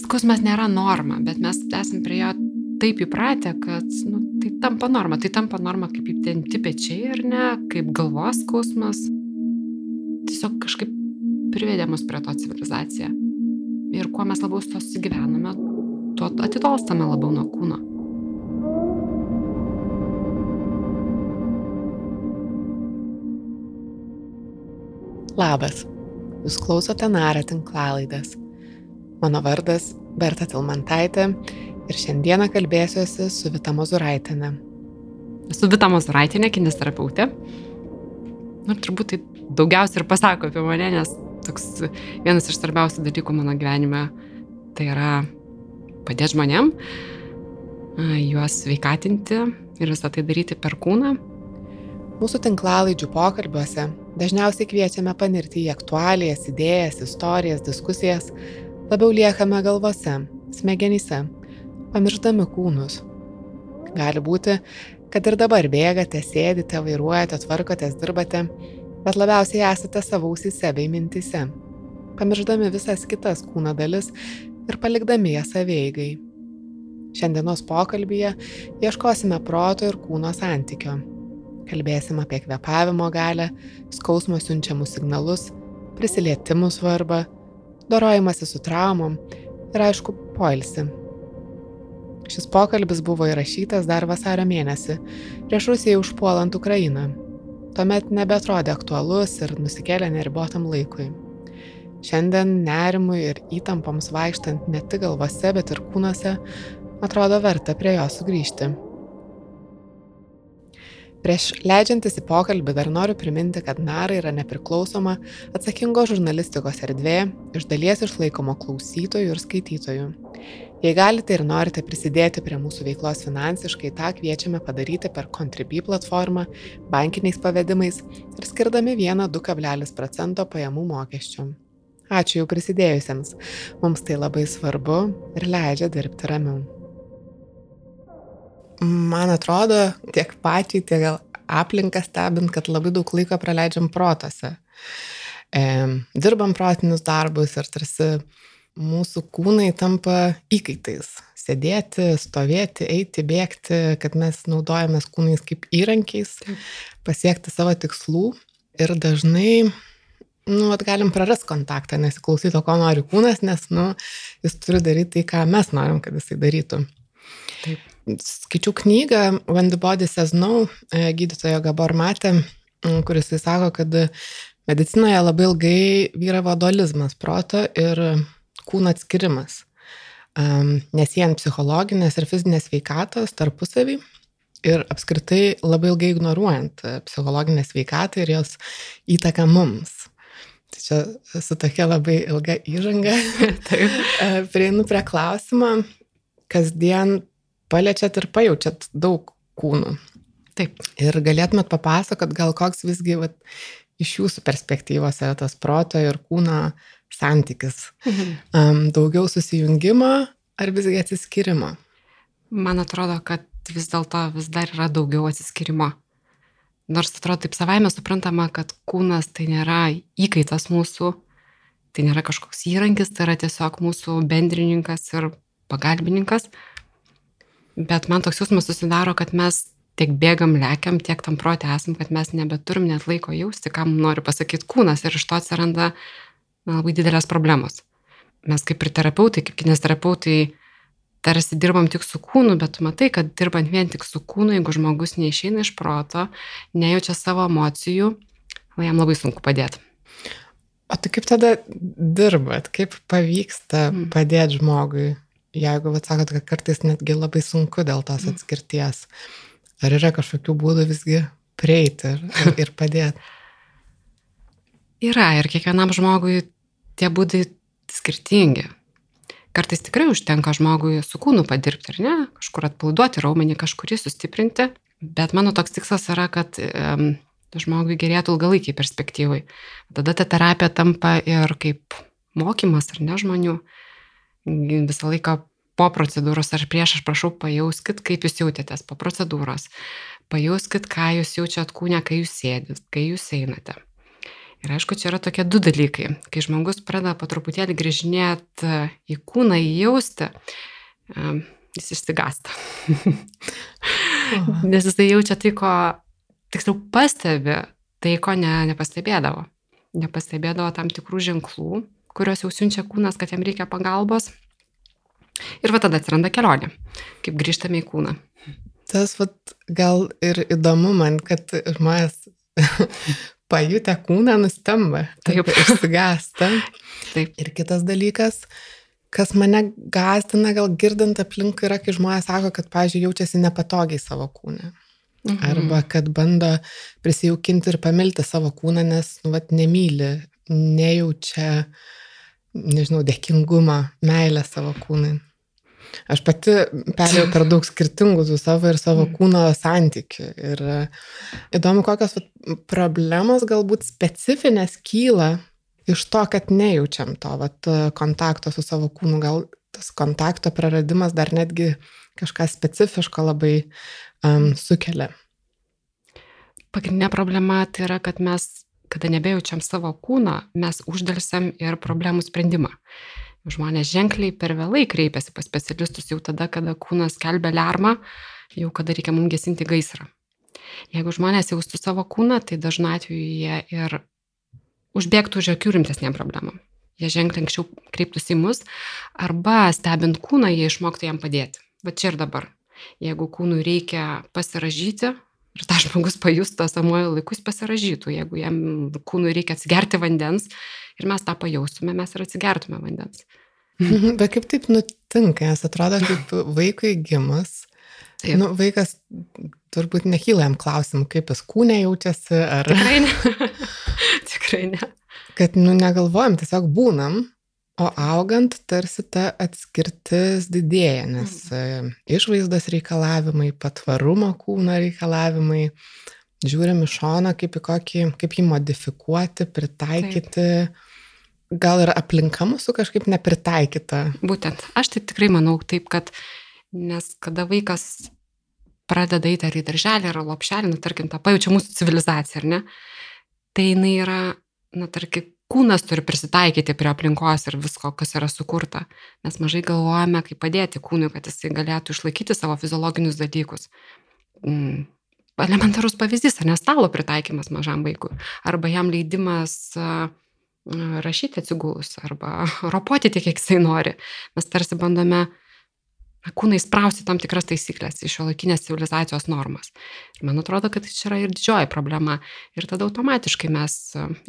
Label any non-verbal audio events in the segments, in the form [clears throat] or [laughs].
skausmas nėra norma, bet mes esame prie jo taip įpratę, kad nu, tai tampa norma. Tai tampa norma kaip įtenti pečiai ar ne, kaip galvos skausmas. Tiesiog kažkaip privedė mus prie to civilizaciją. Ir kuo mes labiau su to susigyvename, tuo atitolstame labiau nuo kūno. Labas, jūs klausote Narą tinklalaidės. Mano vardas Berta Tilmantaitė ir šiandieną kalbėsiuosi su Vita Mozuraitinė. Esu Vita Mozuraitinė, kinesterapeutė. Ir turbūt tai daugiausiai ir pasako apie mane, nes toks vienas iš svarbiausių dalykų mano gyvenime tai yra padėti žmonėm, juos sveikatinti ir visą tai daryti per kūną. Mūsų tinklalaidžių pokalbiuose dažniausiai kviečiame panirti į aktualijas, idėjas, istorijas, diskusijas, labiau liekame galvose, smegenyse, pamiršdami kūnus. Gali būti, kad ir dabar bėgate, sėdite, vairuojate, tvarkotės, dirbate, bet labiausiai esate savausyse bei mintise, pamirždami visas kitas kūno dalis ir palikdami jas savieigai. Šiandienos pokalbėje ieškosime proto ir kūno santykio. Kalbėsime apie kvepavimo galę, skausmo siunčiamus signalus, prisilietimų svarbą, dorojimąsi su traumom ir aišku, poilsi. Šis pokalbis buvo įrašytas dar vasario mėnesį, prieš Rusijai užpuolant Ukrainą. Tuomet nebetrodė aktualus ir nusikėlė neribotam laikui. Šiandien nerimui ir įtampoms vaikštant ne tik galvose, bet ir kūnuose, atrodo verta prie jo sugrįžti. Prieš leidžiantis į pokalbį dar noriu priminti, kad Nara yra nepriklausoma, atsakingo žurnalistikos erdvė, iš dalies išlaikoma klausytojų ir skaitytojų. Jei galite ir norite prisidėti prie mūsų veiklos finansiškai, tą kviečiame padaryti per Contribui platformą, bankiniais pavedimais ir skirdami 1-2 procento pajamų mokesčių. Ačiū jau prisidėjusiems, mums tai labai svarbu ir leidžia dirbti ramiau man atrodo, tiek pačiai, tiek gal aplinką stebint, kad labai daug laiko praleidžiam protose. E, dirbam protinius darbus ir tarsi mūsų kūnai tampa įkaitais. Sėdėti, stovėti, eiti, bėgti, kad mes naudojamės kūnais kaip įrankiais, pasiekti savo tikslų. Ir dažnai, nu, at galim praras kontaktą, nesiklausyti to, ko nori kūnas, nes, nu, jis turi daryti tai, ką mes norim, kad jisai darytų. Taip skaičiau knygą When the Body Says No, e, gydytojo Gabor Matė, kuris jis sako, kad medicinoje labai ilgai vyravo dualizmas proto ir kūno atskirimas, nesijant psichologinės ir fizinės veikatos tarpusavį ir apskritai labai ilgai ignoruojant psichologinę sveikatą ir jos įtaką mums. Tai čia su tokia labai ilga įžanga. [laughs] Taip. E, prieinu prie klausimo, kasdien paliečiat ir pajaučiat daug kūnų. Taip. Ir galėtumėt papasakot, gal koks visgi vat, iš jūsų perspektyvos yra tas proto ir kūno santykis. Mhm. Um, daugiau susijungimo ar visgi atsiskirimo? Man atrodo, kad vis dėlto vis dar yra daugiau atsiskirimo. Nors atrodo taip savaime suprantama, kad kūnas tai nėra įkaitas mūsų, tai nėra kažkoks įrankis, tai yra tiesiog mūsų bendrininkas ir pagalbininkas. Bet man toks jausmas susidaro, kad mes tiek bėgam, lekiam, tiek tam protė esam, kad mes nebeturim net laiko jausti, kam nori pasakyti kūnas ir iš to atsiranda na, labai didelės problemos. Mes kaip ir terapeutai, kaip kinesterapeutai, tarsi dirbam tik su kūnu, bet tu matai, kad dirbant vien tik su kūnu, jeigu žmogus neišeina iš proto, nejaučia savo emocijų, jam labai sunku padėti. O tai kaip tada dirbat, kaip pavyksta mm. padėti žmogui jeigu, vat, sakot, kad kartais netgi labai sunku dėl tos atskirties, ar yra kažkokių būdų visgi prieiti ir, ir padėti? Yra ir kiekvienam žmogui tie būdai skirtingi. Kartais tikrai užtenka žmogui su kūnu padirbti, ar ne, kažkur atpalaiduoti raumenį, kažkurį sustiprinti, bet mano toks tikslas yra, kad um, žmogui gerėtų ilgalaikiai perspektyvai. Tada ta terapija tampa ir kaip mokymas, ar ne žmonių, uh, visą laiką po procedūros ar prieš aš prašau pajauskit, kaip jūs jautėtės po procedūros. Pajauskit, ką jūs jaučiat kūne, kai jūs sėdit, kai jūs einate. Ir aišku, čia yra tokie du dalykai. Kai žmogus pradeda po truputėlį grįžinėti į kūną, įjausti, jis išsigasta. Nes jisai jaučia tai, ko, tiksliau, pastebi tai, ko ne, nepastebėdavo. Nepastebėdavo tam tikrų ženklų, kuriuos jau siunčia kūnas, kad jam reikia pagalbos. Ir va tada atsiranda kelionė, kaip grįžtame į kūną. Tas vat, gal ir įdomu man, kad žmonės [laughs] pajutę kūną nustemba, taip [laughs] išsigąsta. Taip. Ir kitas dalykas, kas mane gazdina, gal girdint aplink, yra, kai žmonės sako, kad, pavyzdžiui, jaučiasi nepatogiai savo kūne. Mhm. Arba kad bando prisijaukinti ir pamilti savo kūną, nes, nu, vat, nemyli, nejaučia, nežinau, dėkingumą, meilę savo kūnai. Aš pati perėjau per daug skirtingų su savo ir savo mm. kūno santykių. Ir e, įdomu, kokios problemos galbūt specifinės kyla iš to, kad nejaučiam to vat, kontakto su savo kūnu. Gal tas kontakto praradimas dar netgi kažką specifiško labai um, sukelia. Pagrindinė problema tai yra, kad mes, kada nebejaučiam savo kūno, mes uždelsiam ir problemų sprendimą. Žmonės ženkliai per vėlai kreipiasi pas specialistus jau tada, kada kūnas kelbia lermą, jau kada reikia mums gesinti gaisrą. Jeigu žmonės jaustų savo kūną, tai dažnu atveju jie ir užbėgtų už akių rimtesnėm problemam. Jie ženkliai anksčiau kreiptųsi į mus, arba stebint kūną, jie išmoktų jam padėti. Va čia ir dabar. Jeigu kūnui reikia pasiražyti, ir tas žmogus pajustų esamuoju laikus pasiražytų, jeigu jam kūnui reikia atsigerti vandens, ir mes tą pajaustume, mes ir atsigertume vandens. [laughs] Bet kaip taip nutinka, nes atrodo, kaip vaikui gimus, taip. nu, vaikas turbūt nekyla jam klausimų, kaip jis kūne jaučiasi, ar... Tikrai ne. [laughs] Tikrai ne. Kad, nu, negalvojam, tiesiog būnam, o augant tarsi ta atskirtis didėja, nes mm. išvaizdos reikalavimai, patvarumo kūno reikalavimai, žiūrim iš šono, kaip, kokį, kaip jį modifikuoti, pritaikyti. Taip gal ir aplinka mūsų kažkaip nepritaikyta. Būtent, aš tai tikrai manau taip, kad nes kada vaikas pradeda eiti ar į darželį, ar lopšelį, nu, tarkim, tą pajaučia mūsų civilizacija, ar ne, tai jinai yra, na, tarkim, kūnas turi prisitaikyti prie aplinkos ir visko, kas yra sukurta. Mes mažai galvojame, kaip padėti kūnui, kad jisai galėtų išlaikyti savo fiziologinius dalykus. Mm. Elementarus pavyzdys, ar ne stalo pritaikymas mažam vaikui, arba jam leidimas uh, rašyti atsigulus arba [laughs] ropoti tiek, kiek jisai nori. Mes tarsi bandome kūnai sprausti tam tikras taisyklės iš šio laikinės civilizacijos normas. Ir man atrodo, kad čia yra ir didžioji problema. Ir tada automatiškai mes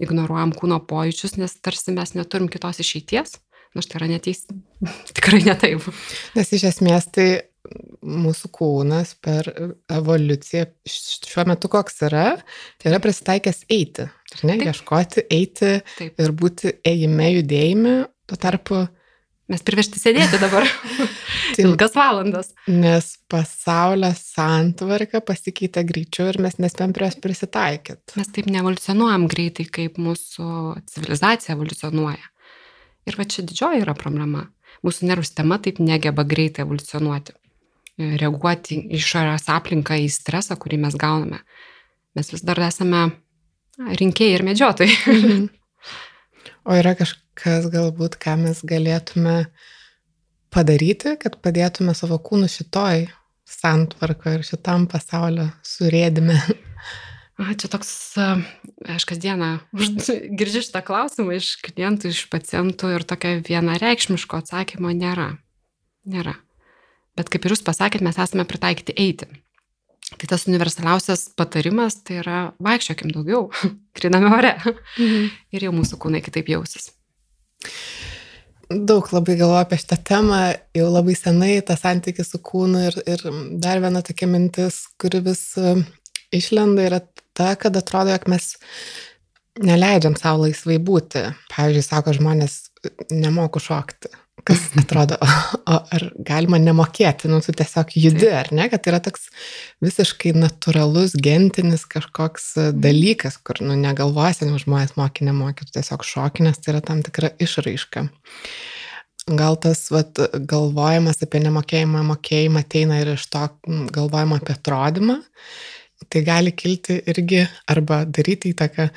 ignoruojam kūno pojūčius, nes tarsi mes neturim kitos išeities. Nors tai yra neteis, [laughs] tikrai ne taip. Nes iš esmės tai mūsų kūnas per evoliuciją šiuo metu koks yra, tai yra prisitaikęs eiti. Ar ne? Taip. Ieškoti, eiti Taip. ir būti ėjime, judėjime. Tuo tarpu. Mes priversti sėdėti dabar. [laughs] Ilgas valandas. Nes pasaulio santvarka pasikeitė greičiau ir mes nespėm prie jos prisitaikyti. Mes taip nevoliucionuojam greitai, kaip mūsų civilizacija evoliucionuoja. Ir va čia didžioji yra problema. Mūsų nervų sistema taip negeba greitai evoliucionuoti reaguoti išorės aplinką į stresą, kurį mes gauname. Mes vis dar esame rinkėjai ir medžiotojai. [laughs] O yra kažkas galbūt, ką mes galėtume padaryti, kad padėtume savo kūnų šitoj santvarko ir šitam pasaulio surėdime. A, čia toks, aš kasdieną girdžiu šitą klausimą iš klientų, iš pacientų ir tokio vienareikšmiško atsakymo nėra. Nėra. Bet kaip ir jūs pasakėt, mes esame pritaikyti eiti. Tai tas universaliausias patarimas tai yra vaikščiokim daugiau, [laughs] kriname ore. Mhm. [laughs] Ir jau mūsų kūnai kitaip jausis. Daug labai galvoju apie šitą temą, jau labai senai tas santykis su kūnu ir, ir dar viena tokia mintis, kuri vis e, išlenda, yra ta, kad atrodo, jog mes neleidžiam savo laisvai būti. Pavyzdžiui, sako žmonės, nemoku šokti kas atrodo, o, ar galima nemokėti, nu, tu tiesiog judi, ar ne, kad yra toks visiškai natūralus, gentinis kažkoks dalykas, kur, nu, negalvosi, nu, žmonės mokė, nemokė, tu tiesiog šokinės, tai yra tam tikra išraiška. Gal tas vat, galvojimas apie nemokėjimą, mokėjimą ateina ir iš to galvojimo apie atrodymą, tai gali kilti irgi arba daryti įtaką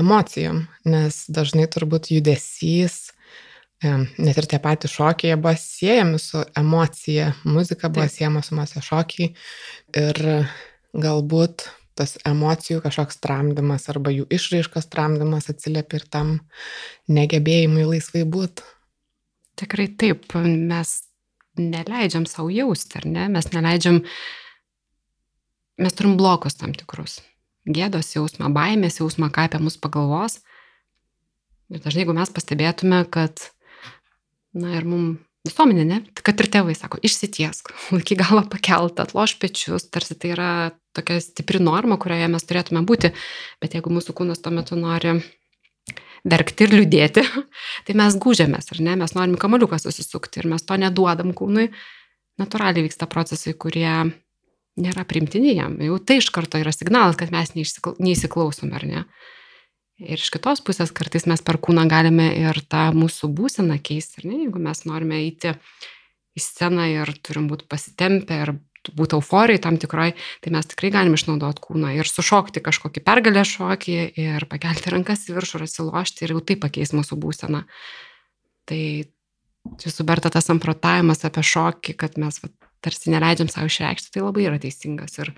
emocijom, nes dažnai turbūt judesys, net ir tie patys šokiai buvo siejami su emocija, muzika buvo Taip. siejama su emocija šokiai ir galbūt tas emocijų kažkoks tramdymas arba jų išraiškos tramdymas atsiliepia ir tam negebėjimui laisvai būti. Tikrai taip, mes neleidžiam savo jausti, ar ne? Mes neleidžiam, mes turim blokus tam tikrus. Gėdos jausmą, baimės jausmą, ką apie mus pagalvos. Ir dažnai, jeigu mes pastebėtume, kad, na ir mums visuomenė, ne, kad ir tėvai sako, išsitiesk, [laughs] laiky galą pakeltą, atloš pečius, tarsi tai yra tokia stipri norma, kurioje mes turėtume būti, bet jeigu mūsų kūnas tuo metu nori verkti ir liūdėti, [laughs] tai mes gūžiamės, ar ne, mes norim kamaliuką susisukti ir mes to neduodam kūnui, natūraliai vyksta procesai, kurie nėra primtini jam. Jau tai iš karto yra signalas, kad mes neįsiklausom, ar ne. Ir iš kitos pusės kartais mes per kūną galime ir tą mūsų būseną keisti, ne, jeigu mes norime eiti į sceną ir turim būti pasitempę ir būti euforijai tam tikroj, tai mes tikrai galim išnaudoti kūną ir sušokti kažkokį pergalę šokį ir pakelti rankas į viršų ir atsilošti ir jau tai pakeis mūsų būseną. Tai jūsų berta tas samprotavimas apie šokį, kad mes va, tarsi neleidžiam savo išreikšti, tai labai yra teisingas. Ir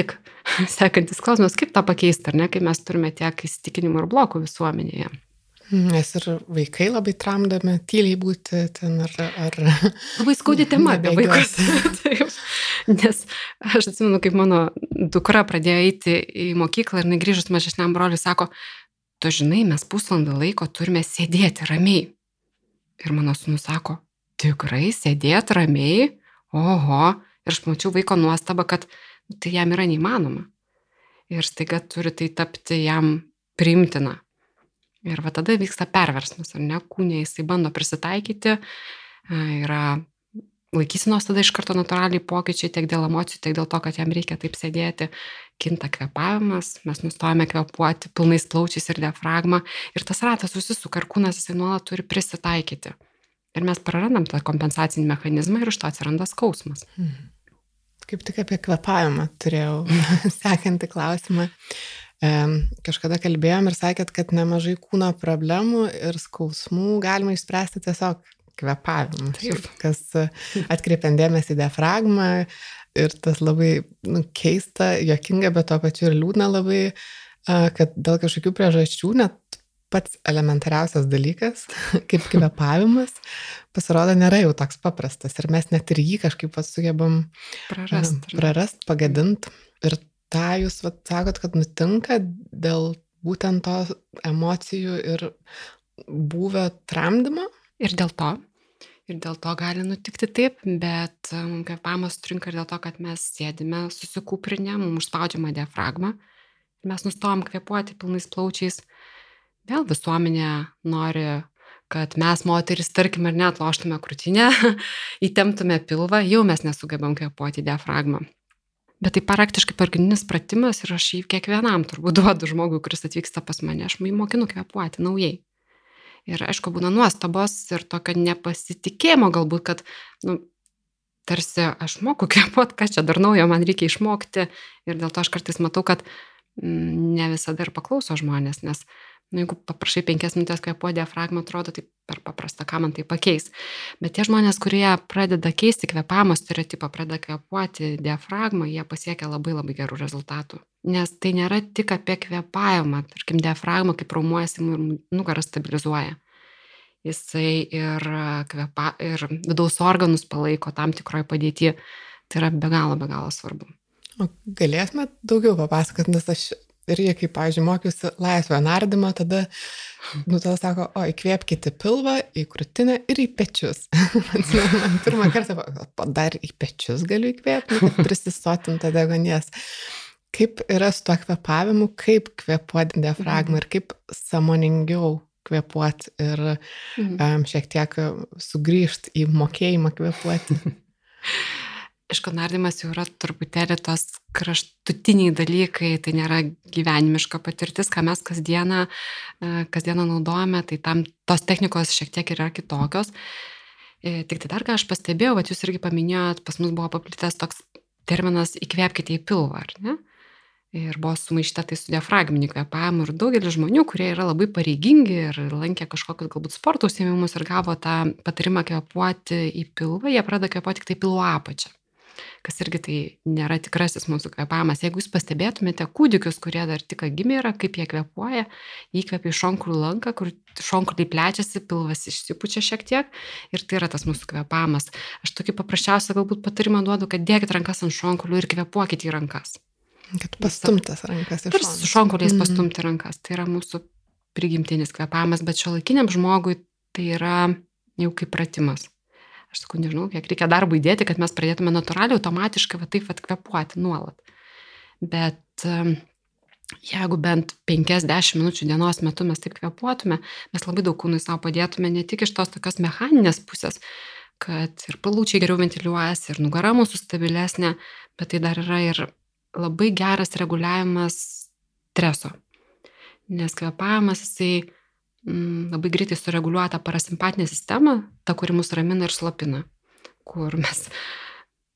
tik [laughs] sekantis klausimas, kaip tą pakeisti, ar ne, kai mes turime tiek įsitikinimų ir blokų visuomenėje. Nes ir vaikai labai tramdami tyliai būti ten ar... ar [laughs] labai skaudi tema apie vaikus. [laughs] Taip. Nes aš atsimenu, kaip mano dukra pradėjo eiti į mokyklą ir negrįžus mažesniam broliui sako, tu žinai, mes pusvalandį laiko turime sėdėti ramiai. Ir mano sunus sako, tikrai sėdėti ramiai? Oho. Ir aš mačiau vaiko nuostabą, kad tai jam yra neįmanoma. Ir staiga turi tai tapti jam priimtina. Ir va tada vyksta perversmas, ar ne, kūnė jisai bando prisitaikyti, yra laikysinos tada iš karto natūraliai pokyčiai tiek dėl emocijų, tiek dėl to, kad jam reikia taip sėdėti, kinta kvepavimas, mes nustojame kvepuoti pilnais plaučiais ir diafragma ir tas ratas susisuka ir kūnas jisai nuolat turi prisitaikyti. Ir mes prarandam tą kompensacinį mechanizmą ir iš to atsiranda skausmas. Hmm. Kaip tik apie kvepavimą turėjau [laughs] sekantį klausimą kažkada kalbėjom ir sakėt, kad nemažai kūno problemų ir skausmų galima išspręsti tiesiog kvepavimu. Taip. Kas atkreipiant dėmesį į diafragmą ir tas labai nu, keista, jokinga, bet tuo pačiu ir liūdna labai, kad dėl kažkokių priežasčių net pats elementariausias dalykas, [laughs] kaip kvepavimas, pasirodo nėra jau toks paprastas ir mes net ir jį kažkaip sugebam prarast, prarast pagadint. Ir tą jūs vat, sakot, kad nutinka dėl būtent to emocijų ir buvę tramdymo? Ir dėl to. Ir dėl to gali nutikti taip, bet um, kvepavimas trinka ir dėl to, kad mes sėdime susikūprinę, mums užspaudžiama diafragma ir mes nustojam kvepuoti pilnais plaučiais. Vėl visuomenė nori, kad mes moteris, tarkim, ar net loštume krūtinę, [laughs] įtemptume pilvą, jau mes nesugebam kvepuoti diafragmą. Bet tai praktiškai pagrindinis pratimas ir aš jį kiekvienam turbūt [laughs] duodu žmogui, kuris atvyksta pas mane, aš jį mokinu kvepuoti naujai. Ir aišku, būna nuostabos ir tokio nepasitikėjimo galbūt, kad, nu, tarsi aš moku [laughs] kvepuoti, ką čia dar naujo man reikia išmokti ir dėl to aš kartais matau, kad mm, ne visada ir paklauso žmonės, nes Nu, jeigu paprašai penkias minutės kvepuoti diafragmą, atrodo taip per paprasta, ką man tai pakeis. Bet tie žmonės, kurie pradeda keisti kvepamo stereotipą, pradeda kvepuoti diafragmą, jie pasiekia labai labai gerų rezultatų. Nes tai nėra tik apie kvepavimą, tarkim, diafragma kaip raumuojasi ir nugarą stabilizuoja. Jisai ir, kvepa, ir vidaus organus palaiko tam tikroje padėtyje. Tai yra be galo, be galo svarbu. O galėtumėt daugiau papasakoti, nes aš irgi, kai, pavyzdžiui, mokiausi laisvę nardymą, tada, nu, tada sako, o įkvėpkite pilvą, į krūtinę ir į pečius. [laughs] Man pirmą kartą, dar į pečius galiu įkvėpti, nu, kad prisisotinta degonės. Kaip yra su tuo kvepavimu, kaip kvepuoti diafragmą ir kaip samoningiau kvepuoti ir um, šiek tiek sugrįžti į mokėjimą kvepuoti. [laughs] Iškanardimas jau yra truputėlį tos kraštutiniai dalykai, tai nėra gyvenimiška patirtis, ką mes kasdieną, e, kasdieną naudojame, tai tam tos technikos šiek tiek yra kitokios. E, tik tai dar ką aš pastebėjau, kad jūs irgi paminėjot, pas mus buvo paplitęs toks terminas įkvėpkite į pilvą, ar ne? ir buvo sumaišta tai su diafragminiu kvėpavimu ir daugelis žmonių, kurie yra labai pareigingi ir lankė kažkokius galbūt sporto užsiemimus ir gavo tą patarimą kvėpuoti į pilvą, jie pradeda kvėpuoti tik tai pilvo apačią kas irgi tai nėra tikrasis mūsų kvėpavimas. Jeigu jūs pastebėtumėte kūdikius, kurie dar tik gimė yra, kaip jie kvėpuoja, įkvėpia į šonkurų lanką, kur šonkurai plečiasi, pilvas išsipučia šiek tiek ir tai yra tas mūsų kvėpavimas. Aš tokį paprasčiausią galbūt patarimą duodu, kad dėkit rankas ant šonkurų ir kvėpuokit į rankas. Kad pastumtas rankas iš šono. Su šonkauliais mm. pastumti rankas. Tai yra mūsų prigimtinis kvepavimas, bet šio laikiniam žmogui tai yra jau kaip pratimas. Aš sakau, nežinau, kiek reikia darbo įdėti, kad mes pradėtume natūraliai, automatiškai va taip atkvepuoti nuolat. Bet jeigu bent 50 minučių dienos metu mes taip kvepuotume, mes labai daug kūnui savo padėtume ne tik iš tos tokios mechaninės pusės, kad ir palūčiai geriau ventiliuojasi, ir nugara mūsų stabilesnė, bet tai dar yra ir labai geras reguliavimas streso. Nes kvepavimas jisai labai greitai sureguliuoja tą parasimpatinę sistemą, ta, kuri mus ramina ir slopina. Kur mes,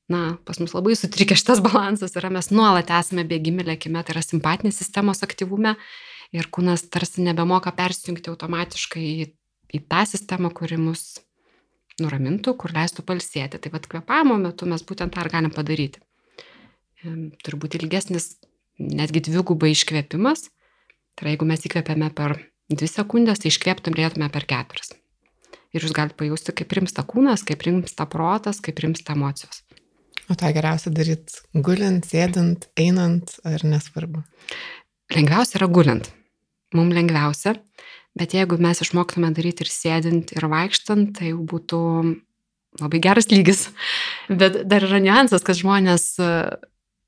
na, pas mus labai sutrikė šitas balansas yra, mes nuolat esame bėgimi lėkime, tai yra simpatinės sistemos aktyvume ir kūnas tarsi nebemoka persijungti automatiškai į, į tą sistemą, kuri mus nuramintų, kur leistų palsėti. Tai vad kvepavimo metu mes būtent tą ir galim padaryti turbūt ilgesnis, netgi dvigubai iškvėpimas. Tai yra, jeigu mes įkvėpiame per 2 sekundės, tai iškvėptum turėtume per 4. Ir jūs galite pajusti, kaip rimsta kūnas, kaip rimsta protas, kaip rimsta emocijos. O tą geriausia daryti gulint, sėdint, einant ar nesvarbu? Lengviausia yra gulint. Mums lengviausia, bet jeigu mes išmoktume daryti ir sėdint, ir vaikštant, tai jau būtų labai geras lygis. [laughs] Bet dar yra niuansas, kad žmonės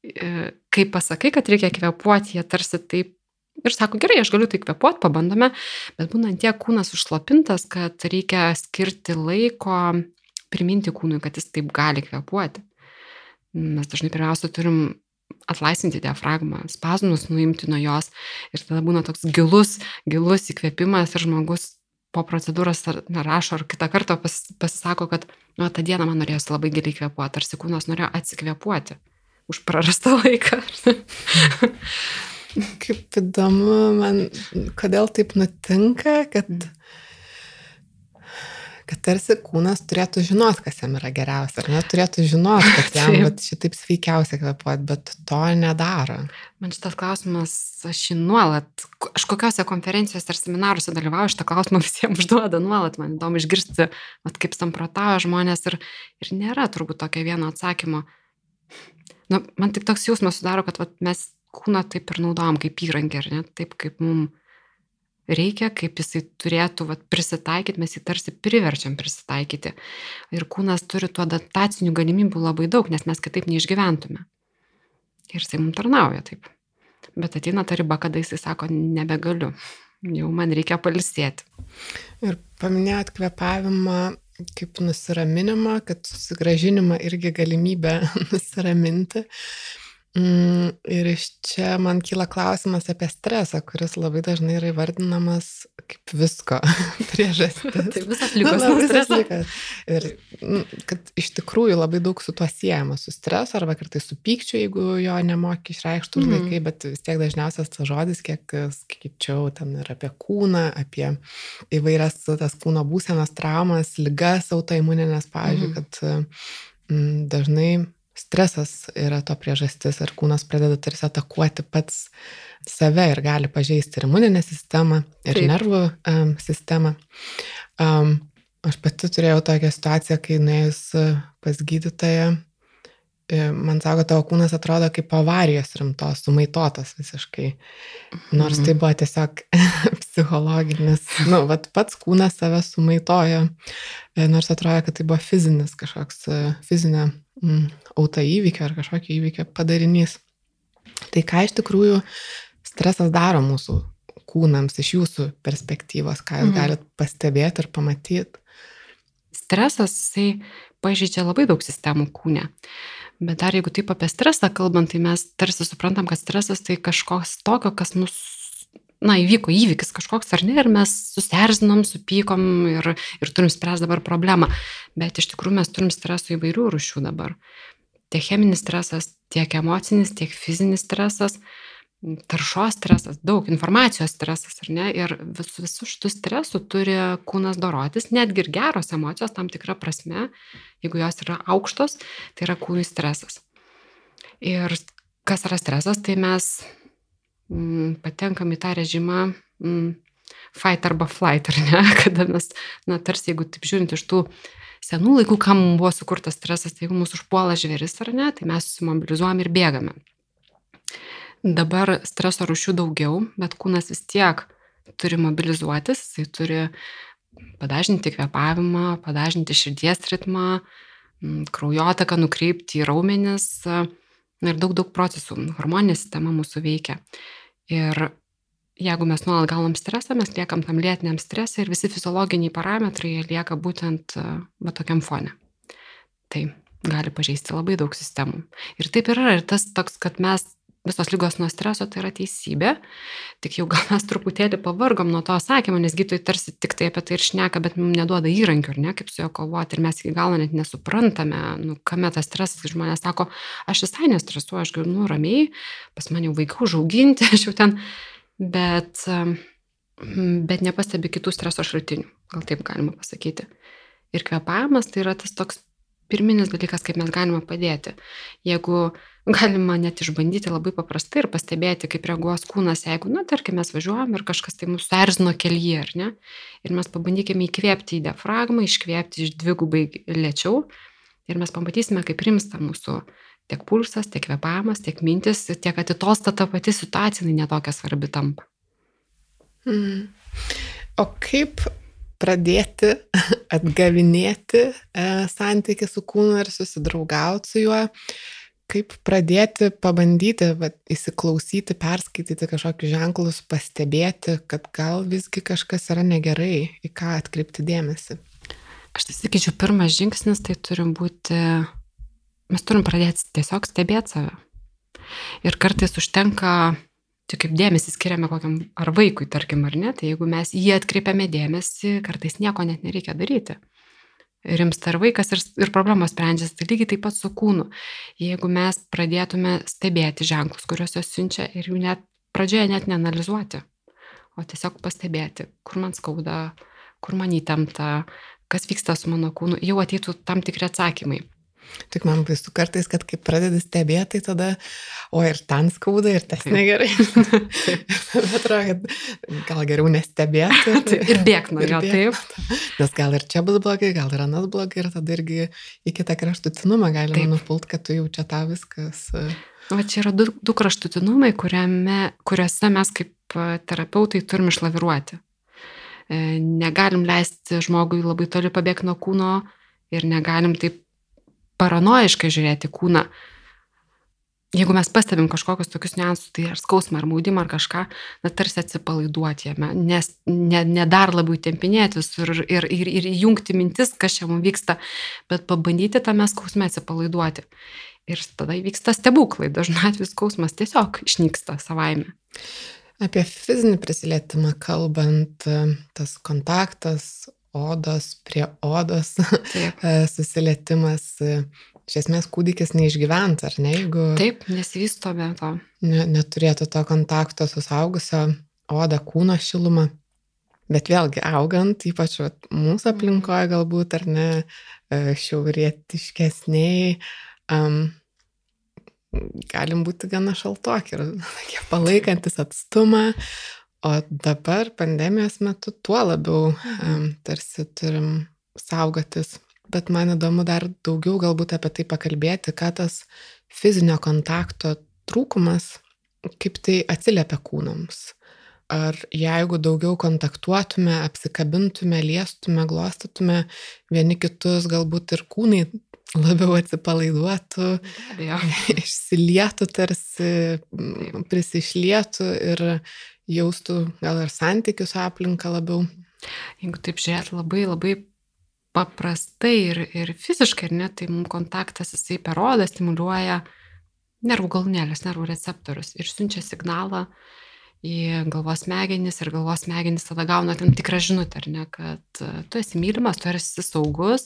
E, kai pasakai, kad reikia kvepuoti, jie tarsi taip ir sako, gerai, aš galiu tai kvepuoti, pabandome, bet būna tiek kūnas užslapintas, kad reikia skirti laiko priminti kūnui, kad jis taip gali kvepuoti. Mes dažnai pirmiausia turim atlaisvinti diafragmą, spazmus nuimti nuo jos ir tada būna toks gilus, gilus įkvėpimas ir žmogus po procedūros ar rašo ar kitą kartą pas, pasisako, kad nu, tą dieną man norėjosi labai giliai kvepuoti, tarsi kūnas norėjo atsikvepuoti už prarastą laiką. [laughs] Kaip įdomu, man, kodėl taip nutinka, kad, kad tarsi kūnas turėtų žinot, kas jam yra geriausia, ar net turėtų žinot, kad jam [laughs] vat, šitaip sveikiausia kvepuoti, bet to nedaro. Man šitas klausimas, aš jį nuolat, aš kokiuose konferencijose ar seminaruose dalyvauju, šitą klausimą [laughs] visiems užduoda nuolat, man įdomu išgirsti, vat, kaip samprotavo žmonės ir, ir nėra turbūt tokio vieno atsakymo. Nu, man tik toks jausmas sudaro, kad vat, mes kūną taip ir naudojam kaip įrankį, ar ne, taip kaip mums reikia, kaip jisai turėtų vat, prisitaikyti, mes jį tarsi priverčiam prisitaikyti. Ir kūnas turi tų adaptacinių galimybių labai daug, nes mes kitaip neišgyventume. Ir jisai mums tarnauja taip. Bet ateina ta riba, kada jisai sako, nebegaliu, jau man reikia palisėti. Ir paminėjot kvepavimą kaip nusiraminimą, kad susigražinimą irgi galimybę [laughs] nusiraminti. Mm, ir iš čia man kyla klausimas apie stresą, kuris labai dažnai yra įvardinamas kaip visko [laughs] priežastis. tai visas lygas nu, visas lygas. Ir mm, kad iš tikrųjų labai daug su tuo siejama, su stresu arba kartais su pykčiu, jeigu jo nemoki išreikštų mm. laikai, bet vis tiek dažniausias tas žodis, kiek skaičiau, ten ir apie kūną, apie įvairias tas kūno būsenas, traumas, lygas autoimuninės, pavyzdžiui, mm. kad mm, dažnai stresas yra to priežastis ir kūnas pradeda tarsi atakuoti pats save ir gali pažeisti ir imuninę sistemą, ir Taip. nervų um, sistemą. Um, aš pati turėjau tokią situaciją, kai nuėjus pas gydytoją, e, man sako, tavo kūnas atrodo kaip avarijos rimtos, sumaitotas visiškai. Nors tai mhm. buvo tiesiog [laughs] psichologinis, nu, vat pats kūnas save sumaitojo, e, nors atrodo, kad tai buvo fizinis kažkoks, e, fizinė mm, autoįvykio ar kažkokio įvykio padarinys. Tai ką iš tikrųjų stresas daro mūsų kūnams iš jūsų perspektyvos, ką jūs mm. galit pastebėti ir pamatyti? Stresas, jisai pažydžia labai daug sistemų kūne. Bet dar jeigu taip apie stresą kalbant, tai mes tarsi suprantam, kad stresas tai kažkoks tokio, kas mus na, įvyko įvykis kažkoks ar ne, ir mes susierzinom, supykom ir, ir turim spręsti dabar problemą. Bet iš tikrųjų mes turim streso įvairių rušių dabar. Tiek cheminis stresas, tiek emocinis, tiek fizinis stresas. Taršos stresas, daug informacijos stresas, ar ne? Ir vis, visų šitų stresų turi kūnas dorotis, netgi ir geros emocijos tam tikrą prasme, jeigu jos yra aukštos, tai yra kūnui stresas. Ir kas yra stresas, tai mes mm, patenkam į tą režimą mm, fight arba flight, ar ne? [laughs] Kada mes, na, tarsi jeigu taip žiūrint iš tų senų laikų, kam buvo sukurtas stresas, tai jeigu mūsų užpuola žvėris ar ne, tai mes susimobilizuojam ir bėgame. Dabar streso rušių daugiau, bet kūnas vis tiek turi mobilizuotis, jisai turi padažinti kvepavimą, padažinti širdies ritmą, kraujotaką nukreipti į raumenis ir daug, daug procesų. Hormoninė sistema mūsų veikia. Ir jeigu mes nuolat gaunam stresą, mes liekam tam lėtiniam stresui ir visi fiziologiniai parametrai lieka būtent va tokiam fone. Tai gali pažeisti labai daug sistemų. Ir taip yra. Ir tas toks, kad mes visos lygos nuo streso tai yra teisybė, tik jau gal mes truputėlį pavargom nuo to sakymo, nes gydytojai tarsi tik tai apie tai ir šneka, bet mums neduoda įrankių, ar ne, kaip su juo kovoti, ir mes iki galo net nesuprantame, nu, kame tas stresas, kai žmonės sako, aš visai nestresuoju, aš galiu, nu, ramiai, pas mane jau vaikų užauginti, [laughs] aš jau ten, bet, bet nepastebi kitų streso šaltinių, gal taip galima pasakyti. Ir kvepavimas tai yra tas toks pirminis dalykas, kaip mes galime padėti. Jeigu galima net išbandyti labai paprastai ir pastebėti, kaip reaguos kūnas, jeigu, na, tarkim, mes važiuojam ir kažkas tai mūsų erzino kelyje, ar ne? Ir mes pabandykime įkvėpti į diafragmą, iškvėpti iš dvigubai lėčiau ir mes pamatysime, kaip rimsta mūsų tiek pulsas, tiek kvepavimas, tiek mintis, tiek atitolsta ta pati situacija, netokia svarbi tampa. Mm. O kaip pradėti [laughs] atgavinėti e, santykių su kūnu ir susidraugauti su juo, kaip pradėti pabandyti va, įsiklausyti, perskaityti kažkokius ženklus, pastebėti, kad gal visgi kažkas yra negerai, į ką atkreipti dėmesį. Aš tai sakyčiau, pirmas žingsnis tai turi būti, mes turim pradėti tiesiog stebėti save. Ir kartais užtenka čia kaip dėmesį skiriame kokiam ar vaikui, tarkim, ar ne, tai jeigu mes jį atkreipiame dėmesį, kartais nieko net nereikia daryti. Rimsta ir vaikas ir, ir problemos sprendžiasi, tai lygiai taip pat su kūnu. Jeigu mes pradėtume stebėti ženklus, kuriuos jos siunčia ir jų net pradžioje net neanalizuoti, o tiesiog pastebėti, kur man skauda, kur man įtempta, kas vyksta su mano kūnu, jau ateitų tam tikri atsakymai. Tik man baisu kartais, kad kai pradedi stebėti, tai tada, o ir ten skauda, ir tas negerai. [laughs] atrodo, kad gal geriau nestebėti. [laughs] Tai, ir bėgti nuo jo, taip. Nes gal ir čia bus blogai, gal ir anas blogai, ir tada irgi į kitą kraštutinumą galima nupult, kad tu jau čia tą viskas. E, o čia yra du, du kraštutinumai, kuriame, kuriuose mes kaip e, terapeutai turim išlaviruoti. E, negalim leisti žmogui labai toli pabėgti nuo kūno ir negalim taip paranoiškai žiūrėti kūną. Jeigu mes pastebim kažkokius tokius niuansus, tai ar skausmą, ar maudimą, ar kažką, na tarsi atsipalaiduoti jame, nes ne, ne dar labiau tempinėti visur ir, ir, ir įjungti mintis, kas čia mums vyksta, bet pabandyti tame skausme atsipalaiduoti. Ir tada įvyksta stebuklai, dažnai atveju skausmas tiesiog išnyksta savaime. Apie fizinį prisilietimą kalbant, tas kontaktas, odos prie odos [laughs] susilietimas. Iš esmės kūdikis neišgyvent, ar ne, jeigu... Taip, nesivysto be to. Ne, neturėtų to kontakto su saugusio oda kūno šilumą. Bet vėlgi augant, ypač vat, mūsų aplinkoje galbūt, ar ne, e, šiaurietiškesniai, um, galim būti gana šaltoki ir [laughs] palaikantis atstumą, O dabar pandemijos metu tuo labiau tarsi turim saugotis. Bet man įdomu dar daugiau galbūt apie tai pakalbėti, ką tas fizinio kontakto trūkumas, kaip tai atsiliepia kūnams. Ar jeigu daugiau kontaktuotume, apsikabintume, liestume, glostytume vieni kitus, galbūt ir kūnai labiau atsipalaiduotų, [laughs] išsilietų tarsi, prisišlietų ir jaustų gal ir santykius aplinką labiau. Jeigu taip žiūrėt labai labai paprastai ir, ir fiziškai, ir net tai mums kontaktas jisai per odą stimuliuoja nervų galūnėlės, nervų receptorius ir siunčia signalą į galvos smegenis ir galvos smegenis tada gauna tam tikrą žinutę, ar ne, kad e, tu esi mylimas, tu esi saugus,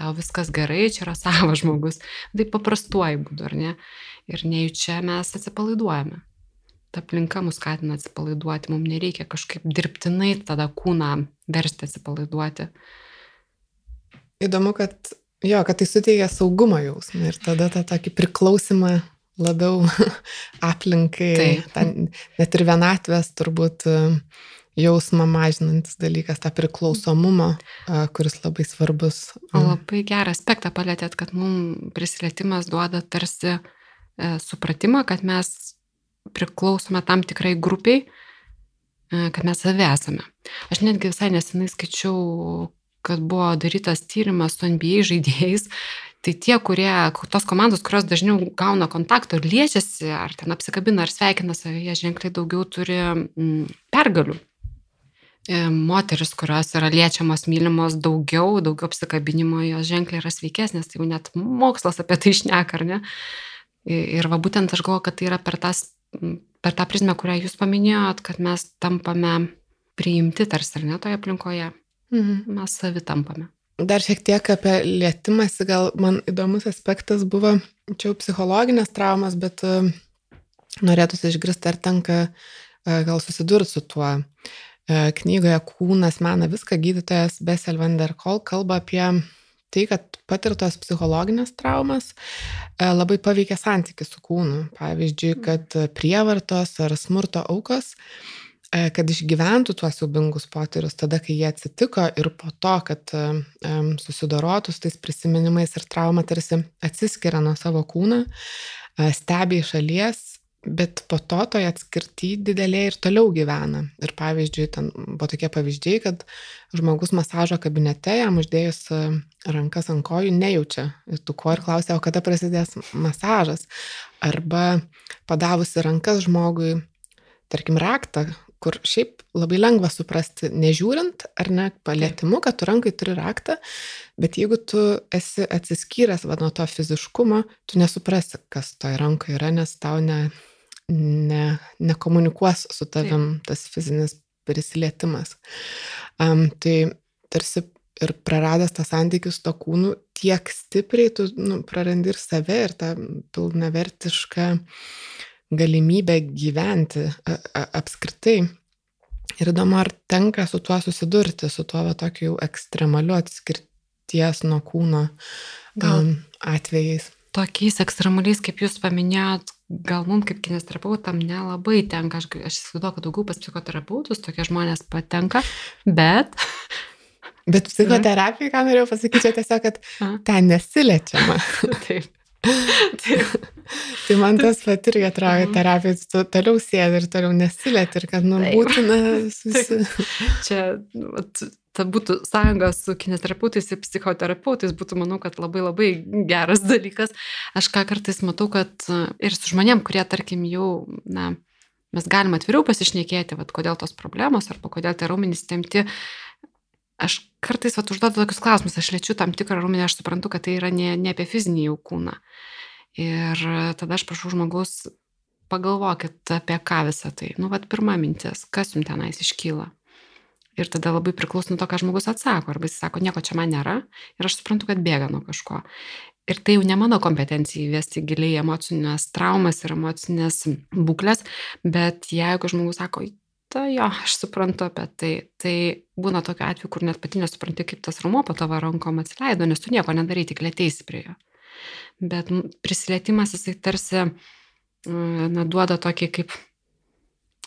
tau viskas gerai, čia yra savas žmogus. Tai paprastuoju būdu, ar ne? Ir nejučia mes atsipalaiduojame. Ta aplinka mus skatina atsipalaiduoti, mums nereikia kažkaip dirbtinai tada kūną versti atsipalaiduoti. Įdomu, kad jo, kad tai suteikia saugumo jausmą ir tada tą tokį priklausimą labiau [laughs] aplinkai, ten, net ir vienatvės turbūt jausmą mažinantis dalykas, tą priklausomumą, kuris labai svarbus. O labai gerą aspektą palėtėt, kad mums prisilietimas duoda tarsi e, supratimą, kad mes priklausome tam tikrai grupiai, e, kad mes savi esame. Aš netgi visai nesenai skaičiau, kad buvo darytas tyrimas su NBA žaidėjais, tai tie, kurie, tos komandos, kurios dažniau gauna kontakto ir liečiasi, ar ten apsikabina, ar sveikina savyje, ženkliai daugiau turi mm, pergalių. E, moteris, kurios yra liečiamos, mylimos daugiau, daugiau apsikabinimo, jos ženkliai yra sveikesnės, tai jau net mokslas apie tai išneka, ar ne? Ir va būtent aš galvoju, kad tai yra per, tas, per tą prizmę, kurią jūs paminėjot, kad mes tampame priimti tarsi ar ne toje aplinkoje. Mhm. Mes savi tampame. Dar šiek tiek apie lėtimąsi, gal man įdomus aspektas buvo, čia jau psichologinės traumas, bet uh, norėtųsi išgirsti, ar tenka uh, gal susidurti su tuo. E, knygoje Kūnas mena viską gydytojas Bessel van der Kol kalba apie tai, kad patirtos psichologinės traumas e, labai paveikia santykių su kūnu. Pavyzdžiui, mm. kad prievartos ar smurto aukos, e, kad išgyventų tuos siubingus potyrius tada, kai jie atsitiko ir po to, kad susidorotų su tais prisiminimais ir trauma tarsi atsiskiria nuo savo kūną, stebi iš šalies bet po to toje atskirti didelė ir toliau gyvena. Ir pavyzdžiui, ten buvo tokie pavyzdžiai, kad žmogus masažo kabinete, jam uždėjus e, rankas ant kojų, nejaučia tų kojų ir klausia, o kada prasidės masažas. Arba padavusi rankas žmogui, tarkim, raktą, kur šiaip labai lengva suprasti, nežiūrint ar ne palėtimu, kad tu rankai turi raktą, bet jeigu tu esi atsiskyręs va, nuo to fiziškumo, tu nesuprasi, kas toje rankoje yra, nes tau ne, ne, nekomunikuos su tavim Taip. tas fizinis prisilietimas. Um, tai tarsi ir praradęs tą santykių su to kūnu, tiek stipriai tu nu, prarandi ir save, ir tą pilnavertišką galimybę gyventi a, a, apskritai. Ir įdomu, ar tenka su tuo susidurti, su tuo va, tokiu jau ekstremaliu atskirties nuo kūno um, atvejais tokiais ekstremaliais, kaip jūs paminėjot, gal mums kaip kinesterapeutam nelabai tenka, aš, aš įsivaizduoju, kad daugiau pas psichoterapeutus tokie žmonės patenka, bet... [laughs] Bet psichoterapija, ką norėjau pasakyti, tiesiog, kad A? ten nesiliečiama. [laughs] Taip. Taip. [laughs] tai man tas pat irgi atrodo, terapijos tu toliau sėdi ir toliau nesilieti ir kad nu, būtina susi... Čia vat, ta būtų sąjunga su kinesterapeutais ir psichoterapeutais būtų, manau, kad labai labai geras [laughs] dalykas. Aš ką kartais matau, kad ir su žmonėm, kurie, tarkim, jau, na, mes galim atviriau pasišnekėti, vad, kodėl tos problemos arba kodėl tie raumenys temti. Aš kartais vat, užduodu tokius klausimus, aš liečiu tam tikrą raumenį, aš suprantu, kad tai yra ne, ne apie fizinį jau kūną. Ir tada aš prašau žmogus, pagalvokit apie ką visą tai. Nu, vad, pirma mintis, kas jums tenais iškyla. Ir tada labai priklauso nuo to, ką žmogus atsako. Arba jis sako, nieko čia man nėra ir aš suprantu, kad bėga nuo kažko. Ir tai jau ne mano kompetencija įvesti giliai emocinės traumas ir emocinės būklės, bet jeigu žmogus sako, ta jo, aš suprantu apie tai, tai būna tokiu atveju, kur net pati nesupranti, kaip tas rumuo po tavo rankom atsileido, nes tu nieko nedarai, tik lėteisi prie jo. Bet prisilietimas jisai tarsi, na, duoda tokį kaip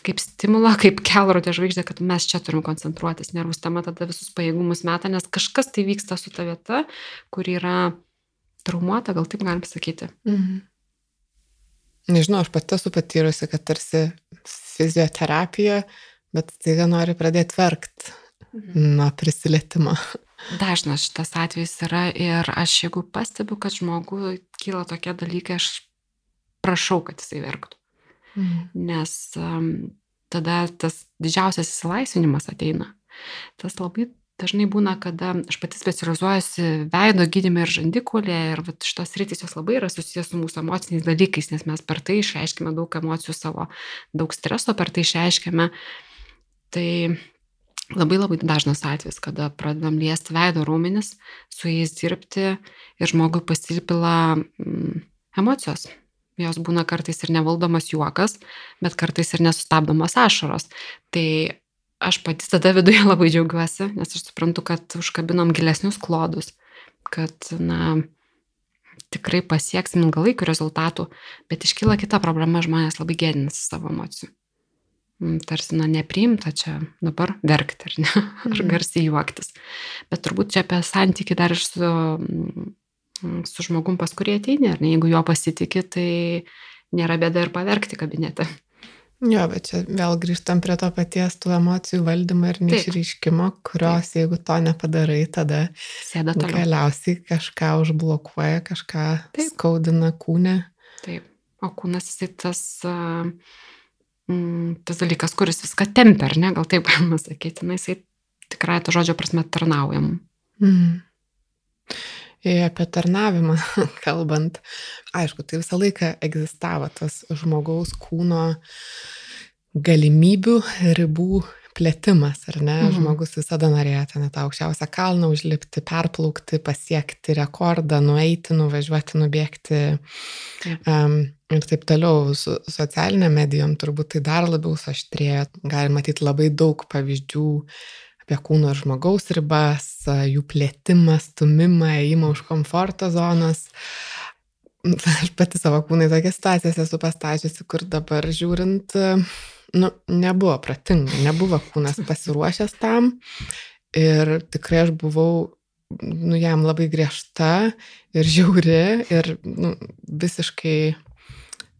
kaip stimulą, [laughs] kaip kelrodė žvaigždė, kad mes čia turim koncentruotis. Nervų sistema tada visus pajėgumus meta, nes kažkas tai vyksta su ta vieta, kur yra traumuota, gal taip galim sakyti. Mhm. Nežinau, aš pati esu patyrusi, kad tarsi fizioterapija, bet taiga nori pradėti verkti mhm. nuo prisilietimo. [laughs] Dažnas šitas atvejis yra ir aš jeigu pastebiu, kad žmogui kyla tokie dalykai, aš prašau, kad jisai verktų. Mhm. Nes um, tada tas didžiausias įsilaisvinimas ateina. Tas labai dažnai būna, kada aš pati specializuojuosi veido gydymė ir žandikulė ir šitos rytis jos labai yra susijęs su mūsų emociniais dalykais, nes mes per tai išreiškime daug emocijų savo, daug streso per tai išreiškime. Tai labai labai dažnas atvejis, kada pradedam liesti veido raumenis, su jais dirbti ir žmogui pasilpila mm, emocijos, jos būna kartais ir nevaldomas juokas, bet kartais ir nesustabdomas ašaros. Tai aš pati tada viduje [laughs] labai džiaugiuosi, nes aš suprantu, kad užkabinom gilesnius klodus, kad, na, tikrai pasieksim ilgalaikių rezultatų, bet iškyla kita problema, žmonės labai gėdinasi savo emocijų. Mm, tarsi, na, nepriimta čia dabar verkti, ar ne, [laughs] ar mhm. garsiai juoktis. Bet turbūt čia apie santyki dar ir su, su žmogum, pas kurį ateini, ar ne, jeigu jo pasitikė, tai nėra bėda ir paverkti kabinete. Jo, bet čia vėl grįžtam prie to paties tų emocijų valdymo ir neišryškimo, kurios, Taip. jeigu to nepadarai, tada Sėda toliau. galiausiai kažką užblokuoja, kažką Taip. skaudina kūne. Taip, o kūnas jisai tas, tas dalykas, kuris viską tempia, ar ne, gal taip galima sakyti, na, jisai tikrai to žodžio prasme tarnaujam. Mm. Apie tarnavimą [laughs] kalbant, aišku, tai visą laiką egzistavo tas žmogaus kūno galimybių ribų plėtimas, ar ne? Mhm. Žmogus visada norėjo ten tą aukščiausią kalną užlipti, perplaukti, pasiekti rekordą, nueiti, nuvažiuoti, nubėgti um, ir taip toliau. Su socialinė medijom turbūt tai dar labiau suaštrėjo. Galima matyti labai daug pavyzdžių apie kūno ir žmogaus ribas, jų plėtimą, stumimą, įimą už komforto zonos. [laughs] Aš pati savo kūnai tokias situacijas esu pastačiusi, kur dabar žiūrint, nu, nebuvo pratinga, nebuvo kūnas [laughs] pasiruošęs tam ir tikrai aš buvau, nu, jam labai griežta ir žiauri ir nu, visiškai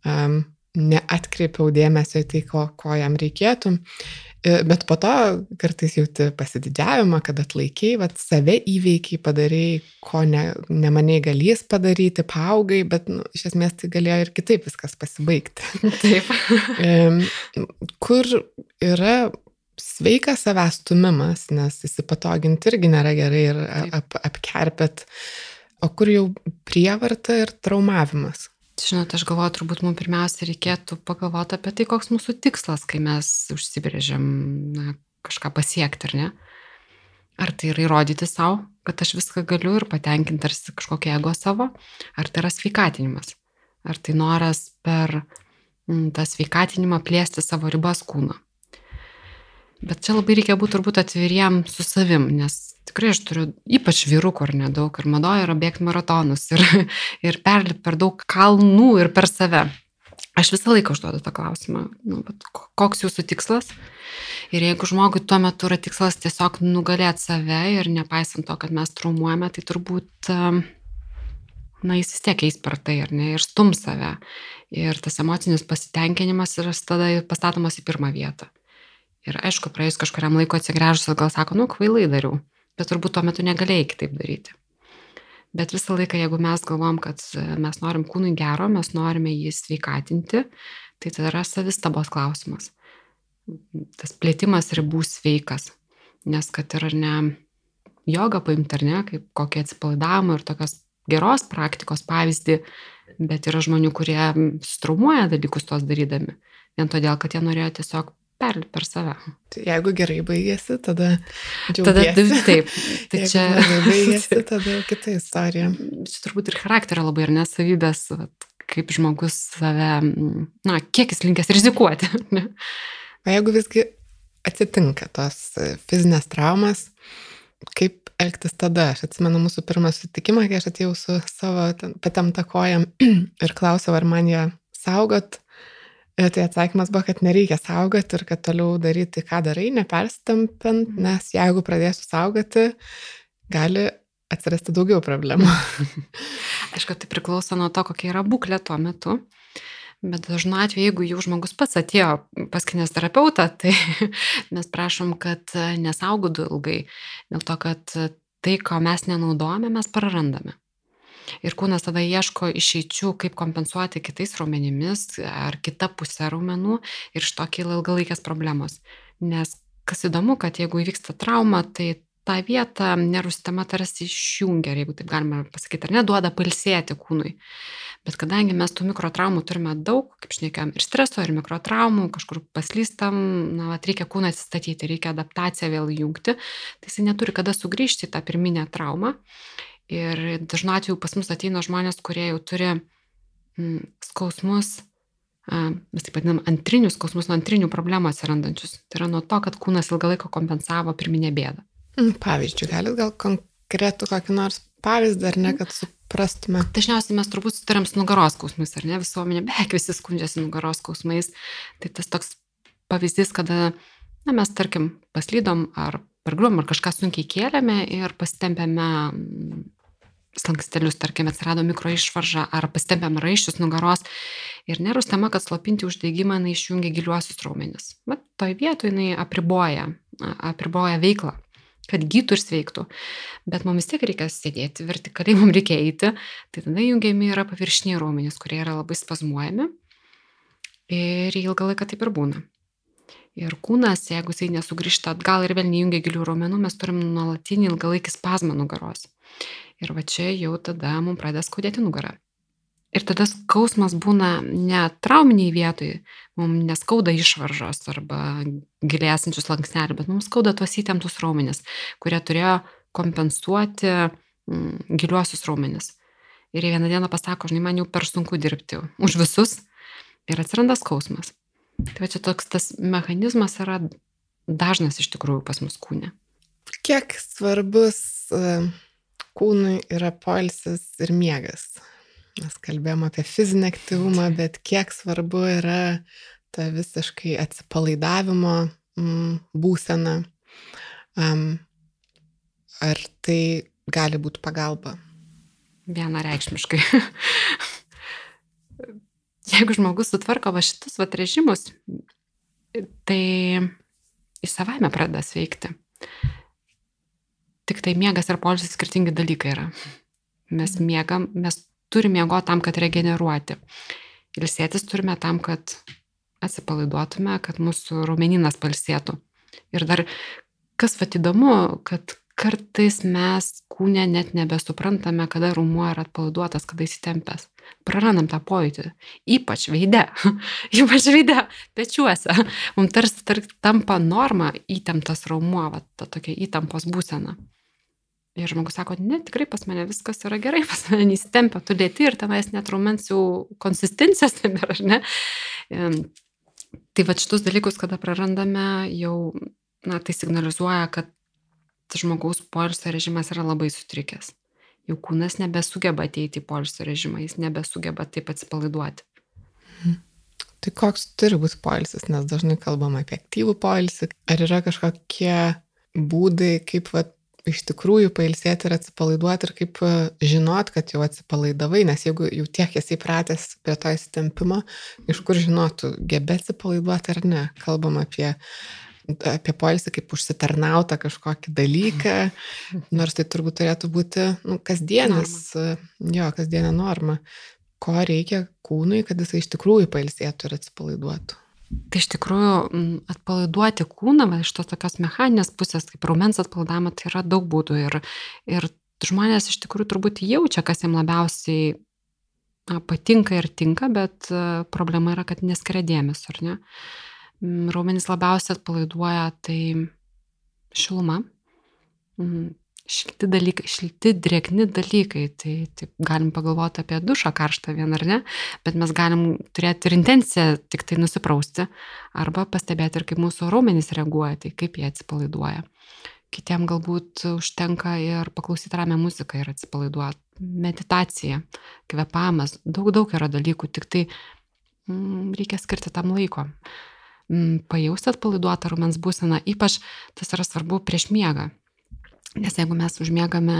um, neatkreipiau dėmesio į tai, ko, ko jam reikėtų. E, bet po to kartais jauti pasididžiavimą, kad atlaikiai, vat, save įveikiai, padarai, ko ne, nemaniai galės padaryti, paaugai, bet nu, iš esmės tai galėjo ir kitaip viskas pasibaigti. [laughs] Taip. [laughs] Kur yra sveikas savęs stumimas, nes įsipatoginti irgi nėra gerai ir ap, apkerpėt, o kur jau prievarta ir traumavimas. Žinote, aš galvoju, turbūt mums pirmiausia reikėtų pagalvoti apie tai, koks mūsų tikslas, kai mes užsibrėžiam na, kažką pasiekti, ar ne? Ar tai yra įrodyti savo, kad aš viską galiu ir patenkinti tarsi kažkokią ego savo, ar tai yra sveikatinimas, ar tai noras per m, tą sveikatinimą plėsti savo ribas kūno. Bet čia labai reikia būti turbūt atviriem su savim, nes tikrai aš turiu ypač vyrukų ar nedaug ir madoja yra bėgti maratonus ir, [laughs] ir perlipti per daug kalnų ir per save. Aš visą laiką užduodu tą klausimą, nu, koks jūsų tikslas? Ir jeigu žmogui tuo metu yra tikslas tiesiog nugalėti save ir nepaisant to, kad mes traumuojame, tai turbūt, na, jis vis tiek eis per tai, ar ne, ir stum save. Ir tas emocinis pasitenkinimas yra tada pastatomas į pirmą vietą. Ir aišku, praėjus kažkuriam laiko atsigręžus, gal sako, nu, kvailai dariau bet turbūt tuo metu negalėjai kitaip daryti. Bet visą laiką, jeigu mes galvom, kad mes norim kūnui gero, mes norime jį sveikatinti, tai tada yra savistabos klausimas. Tas plėtimas ribų sveikas. Nes kad ir ar ne joga paimti ar ne, kaip kokį atsipalaidavimą ir tokios geros praktikos pavyzdį, bet yra žmonių, kurie strumuoja dalykus tos darydami. Vien todėl, kad jie norėjo tiesiog perlipt per save. Tai jeigu gerai baigėsi, tada... Džiaugiesi. Tada [laughs] taip. Tai čia... baigėsi, [laughs] tada kita istorija. Čia turbūt ir charakterio labai ir nesavybės, kaip žmogus save, na, kiek jis linkęs rizikuoti. [laughs] O jeigu visgi atsitinka tos fizinės traumas, kaip elgtis tada? Aš atsimenu mūsų pirmą sutikimą, kai aš atėjau su savo patemta kojam [clears throat] ir klausiau, ar man ją saugot tai atsakymas buvo, kad nereikia saugoti ir kad toliau daryti, ką darai, neperstampant, mhm. nes jeigu pradėsiu saugoti, gali atsirasti daugiau problemų. [laughs] Aišku, tai priklauso nuo to, kokia yra būklė tuo metu. Bet dažnu atveju, jeigu jau žmogus pats atėjo pas kinesterapeutą, [laughs] tai mes prašom, kad nesaugotų ilgai. Dėl to, kad tai, ko mes nenaudojame, mes prarandame. Ir kūnas tada ieško išeičių, kaip kompensuoti kitais raumenimis ar kita pusė raumenų ir iš to kyla ilgalaikės problemos. Nes kas įdomu, kad jeigu įvyksta trauma, tai tą vietą nervų sistema tarsi išjungia, jeigu taip galima pasakyti, ar neduoda palsėti kūnui. Bet kadangi mes tų mikrotraumų turime daug, kaip šnekėjom, ir streso, ir mikrotraumų, kažkur paslystam, na, vat, reikia kūną atsistatyti, reikia adaptaciją vėl įjungti, tai jis neturi kada sugrįžti į tą pirminę traumą. Ir dažnu atveju pas mus ateina žmonės, kurie jau turi mm, skausmus, mes taip vadinam antrinius skausmus, nuo antrinių problemų atsirandančius. Tai yra nuo to, kad kūnas ilgą laiką kompensavo pirminę bėdą. Mm, pavyzdžiui, galit gal konkretų kokį nors pavyzdį, ar ne, kad suprastume? Dažniausiai mes turbūt sutariam su nugaros skausmais, ar ne? Visuomenė beveik visi skundžiasi nugaros skausmais. Tai tas toks pavyzdys, kada na, mes, tarkim, paslydom ar pargriuom ar kažką sunkiai kėlėme ir pastempėme slankstelius, tarkim, atsirado mikroišvarža ar pastempėm raiščius nugaros. Ir nervų sistema, kad slopinti uždegimą, jinai išjungia giliuosius raumenis. Bet toj vietoje jinai apriboja, apriboja veiklą kad gytų ir sveiktų. Bet mums vis tiek reikia sėdėti, vertikaliai mums reikia eiti, tai tada jungiami yra paviršiniai raumenys, kurie yra labai spazmuojami ir ilgą laiką taip ir būna. Ir kūnas, jeigu jisai nesugrįžta atgal ir vėl neįjungia gilių raumenų, mes turim nuolatinį ilgalaikį spazmą nugaros. Ir va čia jau tada mums pradeda skaudėti nugarą. Ir tada skausmas būna ne trauminiai vietoj, mums neskauda išvaržos arba gilėsančius lanksnelį, bet mums skauda tuos įtemptus raumenis, kurie turėjo kompensuoti mm, giliuosius raumenis. Ir jie vieną dieną pasako, žinai, man jau per sunku dirbti už visus ir atsiranda skausmas. Tai va čia toks tas mechanizmas yra dažnas iš tikrųjų pas mus kūne. Kiek svarbus e, kūnui yra poilsis ir miegas? Mes kalbėjom apie fizinį aktyvumą, bet kiek svarbu yra ta visiškai atsipalaidavimo mm, būsena. Ar tai gali būti pagalba? Vienareikšmiškai. [laughs] jeigu žmogus sutvarko va šitus va režimus, tai į savaime pradeda sveikti. Tik tai miegas ir poilsis skirtingi dalykai yra. Mes miegam, mes turime miego tam, kad regeneruoti. Ilsėtis turime tam, kad atsipalaiduotume, kad mūsų raumeninas palsėtų. Ir dar, kas vat įdomu, kad kartais mes kūne net nebesuprantame, kada rumuo yra atpalaiduotas, kada įsitempęs. Prarandam tą pojūtį. Ypač veide. [laughs] Ypač veide, pečiuose. Mums tarsi tar, tampa norma įtemptas raumuo, va, ta tokia įtampos būsena. Ir žmogus sako, ne, tikrai pas mane viskas yra gerai, [laughs] pas mane neįsitempia, tu lėti ir tenais net raumens jau konsistencijos nebėra, ne? Tai va šitus dalykus, kada prarandame, jau, na, tai signalizuoja, kad žmogaus poilsio režimas yra labai sutrikęs. Jau kūnas nebesugeba ateiti į poilsio režimą, jis nebesugeba taip atsipalaiduoti. Mhm. Tai koks turi būti poilsis, nes dažnai kalbam apie aktyvų poilsį. Ar yra kažkokie būdai, kaip va, iš tikrųjų pailsėti ir atsipalaiduoti ir kaip e, žinot, kad jau atsipalaidavai, nes jeigu jau tiek esi įpratęs prie to įsitempimo, iš kur žinotų, gebė atsipalaiduoti ar ne. Kalbam apie apie poilsį kaip užsitarnautą kažkokį dalyką, [laughs] nors tai turbūt turėtų būti nu, kasdienis, norma. jo, kasdienė norma. Ko reikia kūnui, kad jisai iš tikrųjų pailsėtų ir atsipalaiduotų. Tai iš tikrųjų atpalaiduoti kūną, va, iš tos tokios mechaninės pusės, kaip raumens atpalaidavimo, tai yra daug būdų. Ir, ir žmonės iš tikrųjų turbūt jaučia, kas jiems labiausiai na, patinka ir tinka, bet problema yra, kad neskiria dėmesio, ar ne? Raumenys labiausiai atpalaiduoja, tai šiluma, šilti dalykai, šilti, drėgni dalykai. Tai taip, galim pagalvoti apie dušą karštą vieną ar ne, bet mes galim turėti ir intenciją tik tai nusiprausti arba pastebėti ir kaip mūsų raumenys reaguoja, tai kaip jie atsipalaiduoja. Kitiem galbūt užtenka ir paklausyti ramią muziką ir atsipalaiduoti. Meditacija, kvepamas, daug daug yra dalykų, tik tai mm, reikia skirti tam laiko. Mm, pajausti atpalaiduotą rumens būseną, ypač tas yra svarbu prieš miegą. Nes jeigu mes užmiegame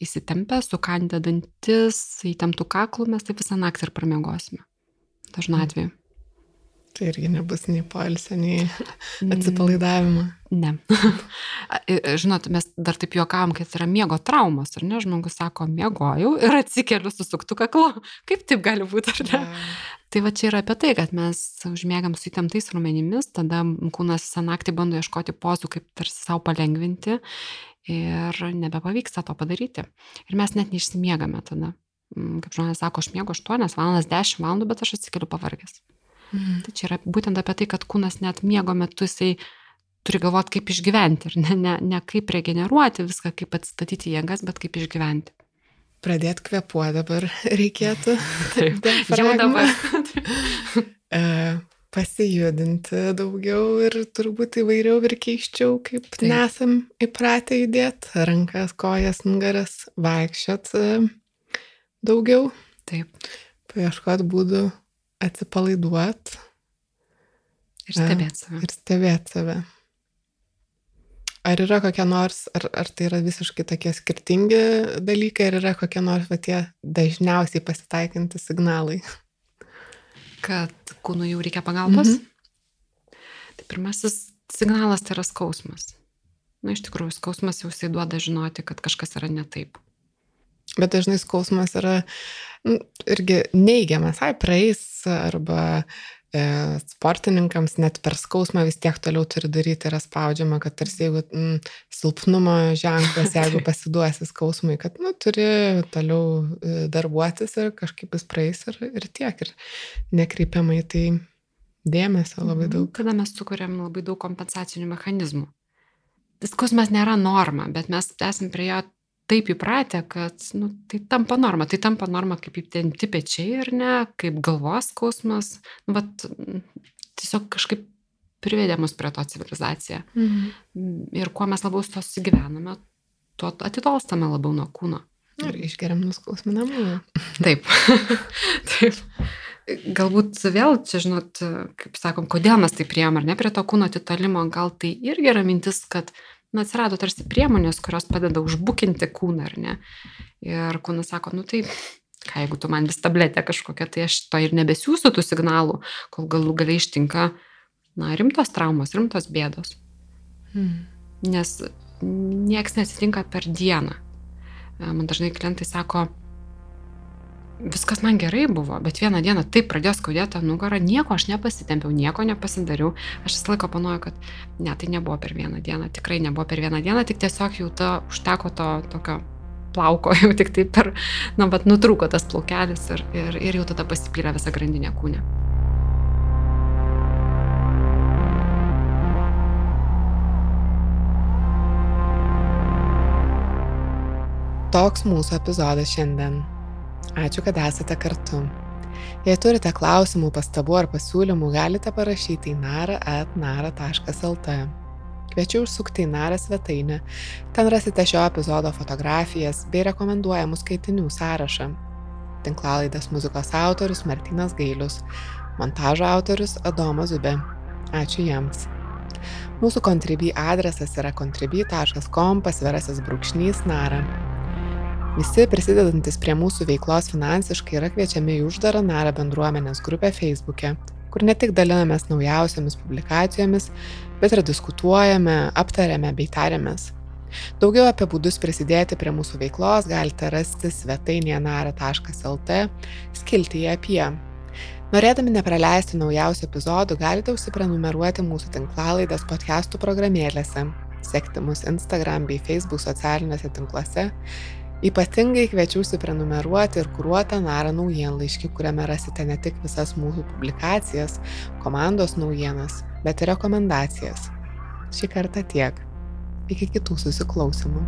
įsitempę, sukandę dantis, įtemptų kaklų, mes taip visą naktį ir pramiegosime. Dažnu mm. atveju. Tai irgi nebus nei poilsio, nei mm. atsipalaidavimo. Ne. [laughs] Žinot, mes dar taip juokavom, kad yra miego traumos, ar ne? Žmogus sako, miegojau ir atsikeliu su suktu kaklu. [laughs] Kaip taip gali būti, ar ne? Ja. Tai va čia yra apie tai, kad mes užmiegam su įtemptais rumenimis, tada kūnas visą naktį bando ieškoti pozų, kaip tarsi savo palengvinti ir nebepavyksta to padaryti. Ir mes net neišsimiegame tada. Mm, kaip žmonės sako, aš miegu 8 valandas, 10 valandų, bet aš atsikeliu pavargęs. Mhm. Tai čia yra būtent apie tai, kad kūnas net miego metu jisai turi galvoti, kaip išgyventi ir ne, ne, ne kaip regeneruoti viską, kaip atstatyti jėgas, bet kaip išgyventi. pradėti kvepuoti dabar reikėtų. [laughs] Taip, [laughs] jau dabar. [laughs] E, pasijudinti daugiau ir turbūt įvairiau ir keiščiau, kaip Taip. nesam įpratę judėti, rankas, kojas, nugaras, vaikščiot e, daugiau. Taip. Paieškot būdų atsipalaiduoti. Ir stebėti save. Ir stebėti save. Ar yra kokie nors, ar, ar tai yra visiškai tokie skirtingi dalykai, ar yra kokie nors va, tie dažniausiai pasitaikinti signalai? Kad kūnui jau reikia pagalbos? Mhm. Tai pirmasis signalas tai yra skausmas. Na, iš tikrųjų, skausmas jau jisai duoda žinoti, kad kažkas yra ne taip. Bet dažnai skausmas yra nu, irgi neigiamas, ai, praeis arba sportininkams net per skausmą vis tiek toliau turi daryti, yra spaudžiama, kad tarsi jeigu mm, silpnumo ženklas, [laughs] jeigu pasiduosi skausmui, kad nu, turi toliau e, darbuotis ir kažkaip jis praeis ir, ir tiek. Ir nekreipiamai tai dėmesio labai mhm. daug. Tada mes sukūrėm labai daug kompensacinių mechanizmų. Skausmas nėra norma, bet mes esame prie jo taip įpratę, kad nu, tai tampa norma. Tai tampa norma kaip įtenti pečiai ar ne, kaip galvos skausmas. Nu, vat, tiesiog kažkaip privedė mus prie to civilizaciją. Mhm. Ir kuo mes labiau su to susigyvename, tuo atitolstame labiau nuo kūno. Ir išgeriam nuskausminamųjų. Taip. [laughs] Taip. Galbūt vėl čia, žinot, kaip sakom, kodėl mes tai priėm ar ne prie to kūno atitolimo, gal tai irgi yra mintis, kad na, atsirado tarsi priemonės, kurios padeda užbukinti kūną, ar ne? Ir kūnas sako, nu tai, ką jeigu tu man vis tabletę kažkokią, tai aš to ir nebesiūsiu tų signalų, kol galų galiai ištinka, na, rimtos traumos, rimtos bėdos. Hmm. Nes nieks nesitinka per dieną. Man dažnai klientai sako, viskas man gerai buvo, bet vieną dieną taip pradėjo skaudėti nugarą, nieko aš nepasitempiau, nieko nepasidariau. Aš visą laiką panoju, kad ne, tai nebuvo per vieną dieną, tikrai nebuvo per vieną dieną, tik tiesiog jau ta užteko to tokio plauko, jau tik taip per, na, bet nutrūko tas plaukelis ir, ir, ir jau tada pasipylė visa grandinė kūne. Toks mūsų epizodas šiandien. Ačiū, kad esate kartu. Jei turite klausimų, pastabų ar pasiūlymų, galite parašyti į nara.nara.lt. Kviečiu užsukti į Narą svetainę. Ten rasite šio epizodo fotografijas bei rekomenduojamų skaitinių sąrašą. Tinklalaidės muzikos autorius Martinas Gailius, montažo autorius Adomas Zubė. Ačiū jiems. Mūsų kontribį adresas yra kontribį.com pasvirasis brūkšnys nara. Visi prisidedantis prie mūsų veiklos finansiškai yra kviečiami į uždarą narą bendruomenės grupę Facebook'e, kur ne tik dalinamės naujausiamis publikacijomis, bet ir diskutuojame, aptariame bei tariamės. Daugiau apie būdus prisidėti prie mūsų veiklos galite rasti svetainėje nara.lt skiltyje apie. Norėdami nepraleisti naujausių epizodų, galite užsiprenumeruoti mūsų tinklalaidės podcastų programėlėse, sekti mus Instagram bei Facebook socialiniuose tinkluose Ypatingai kviečiu užsiprenumeruoti ir kuruotą narą naujienlaiškį, kuriame rasite ne tik visas mūsų publikacijas, komandos naujienas, bet ir rekomendacijas. Šį kartą tiek. Iki kitų susiklausimų.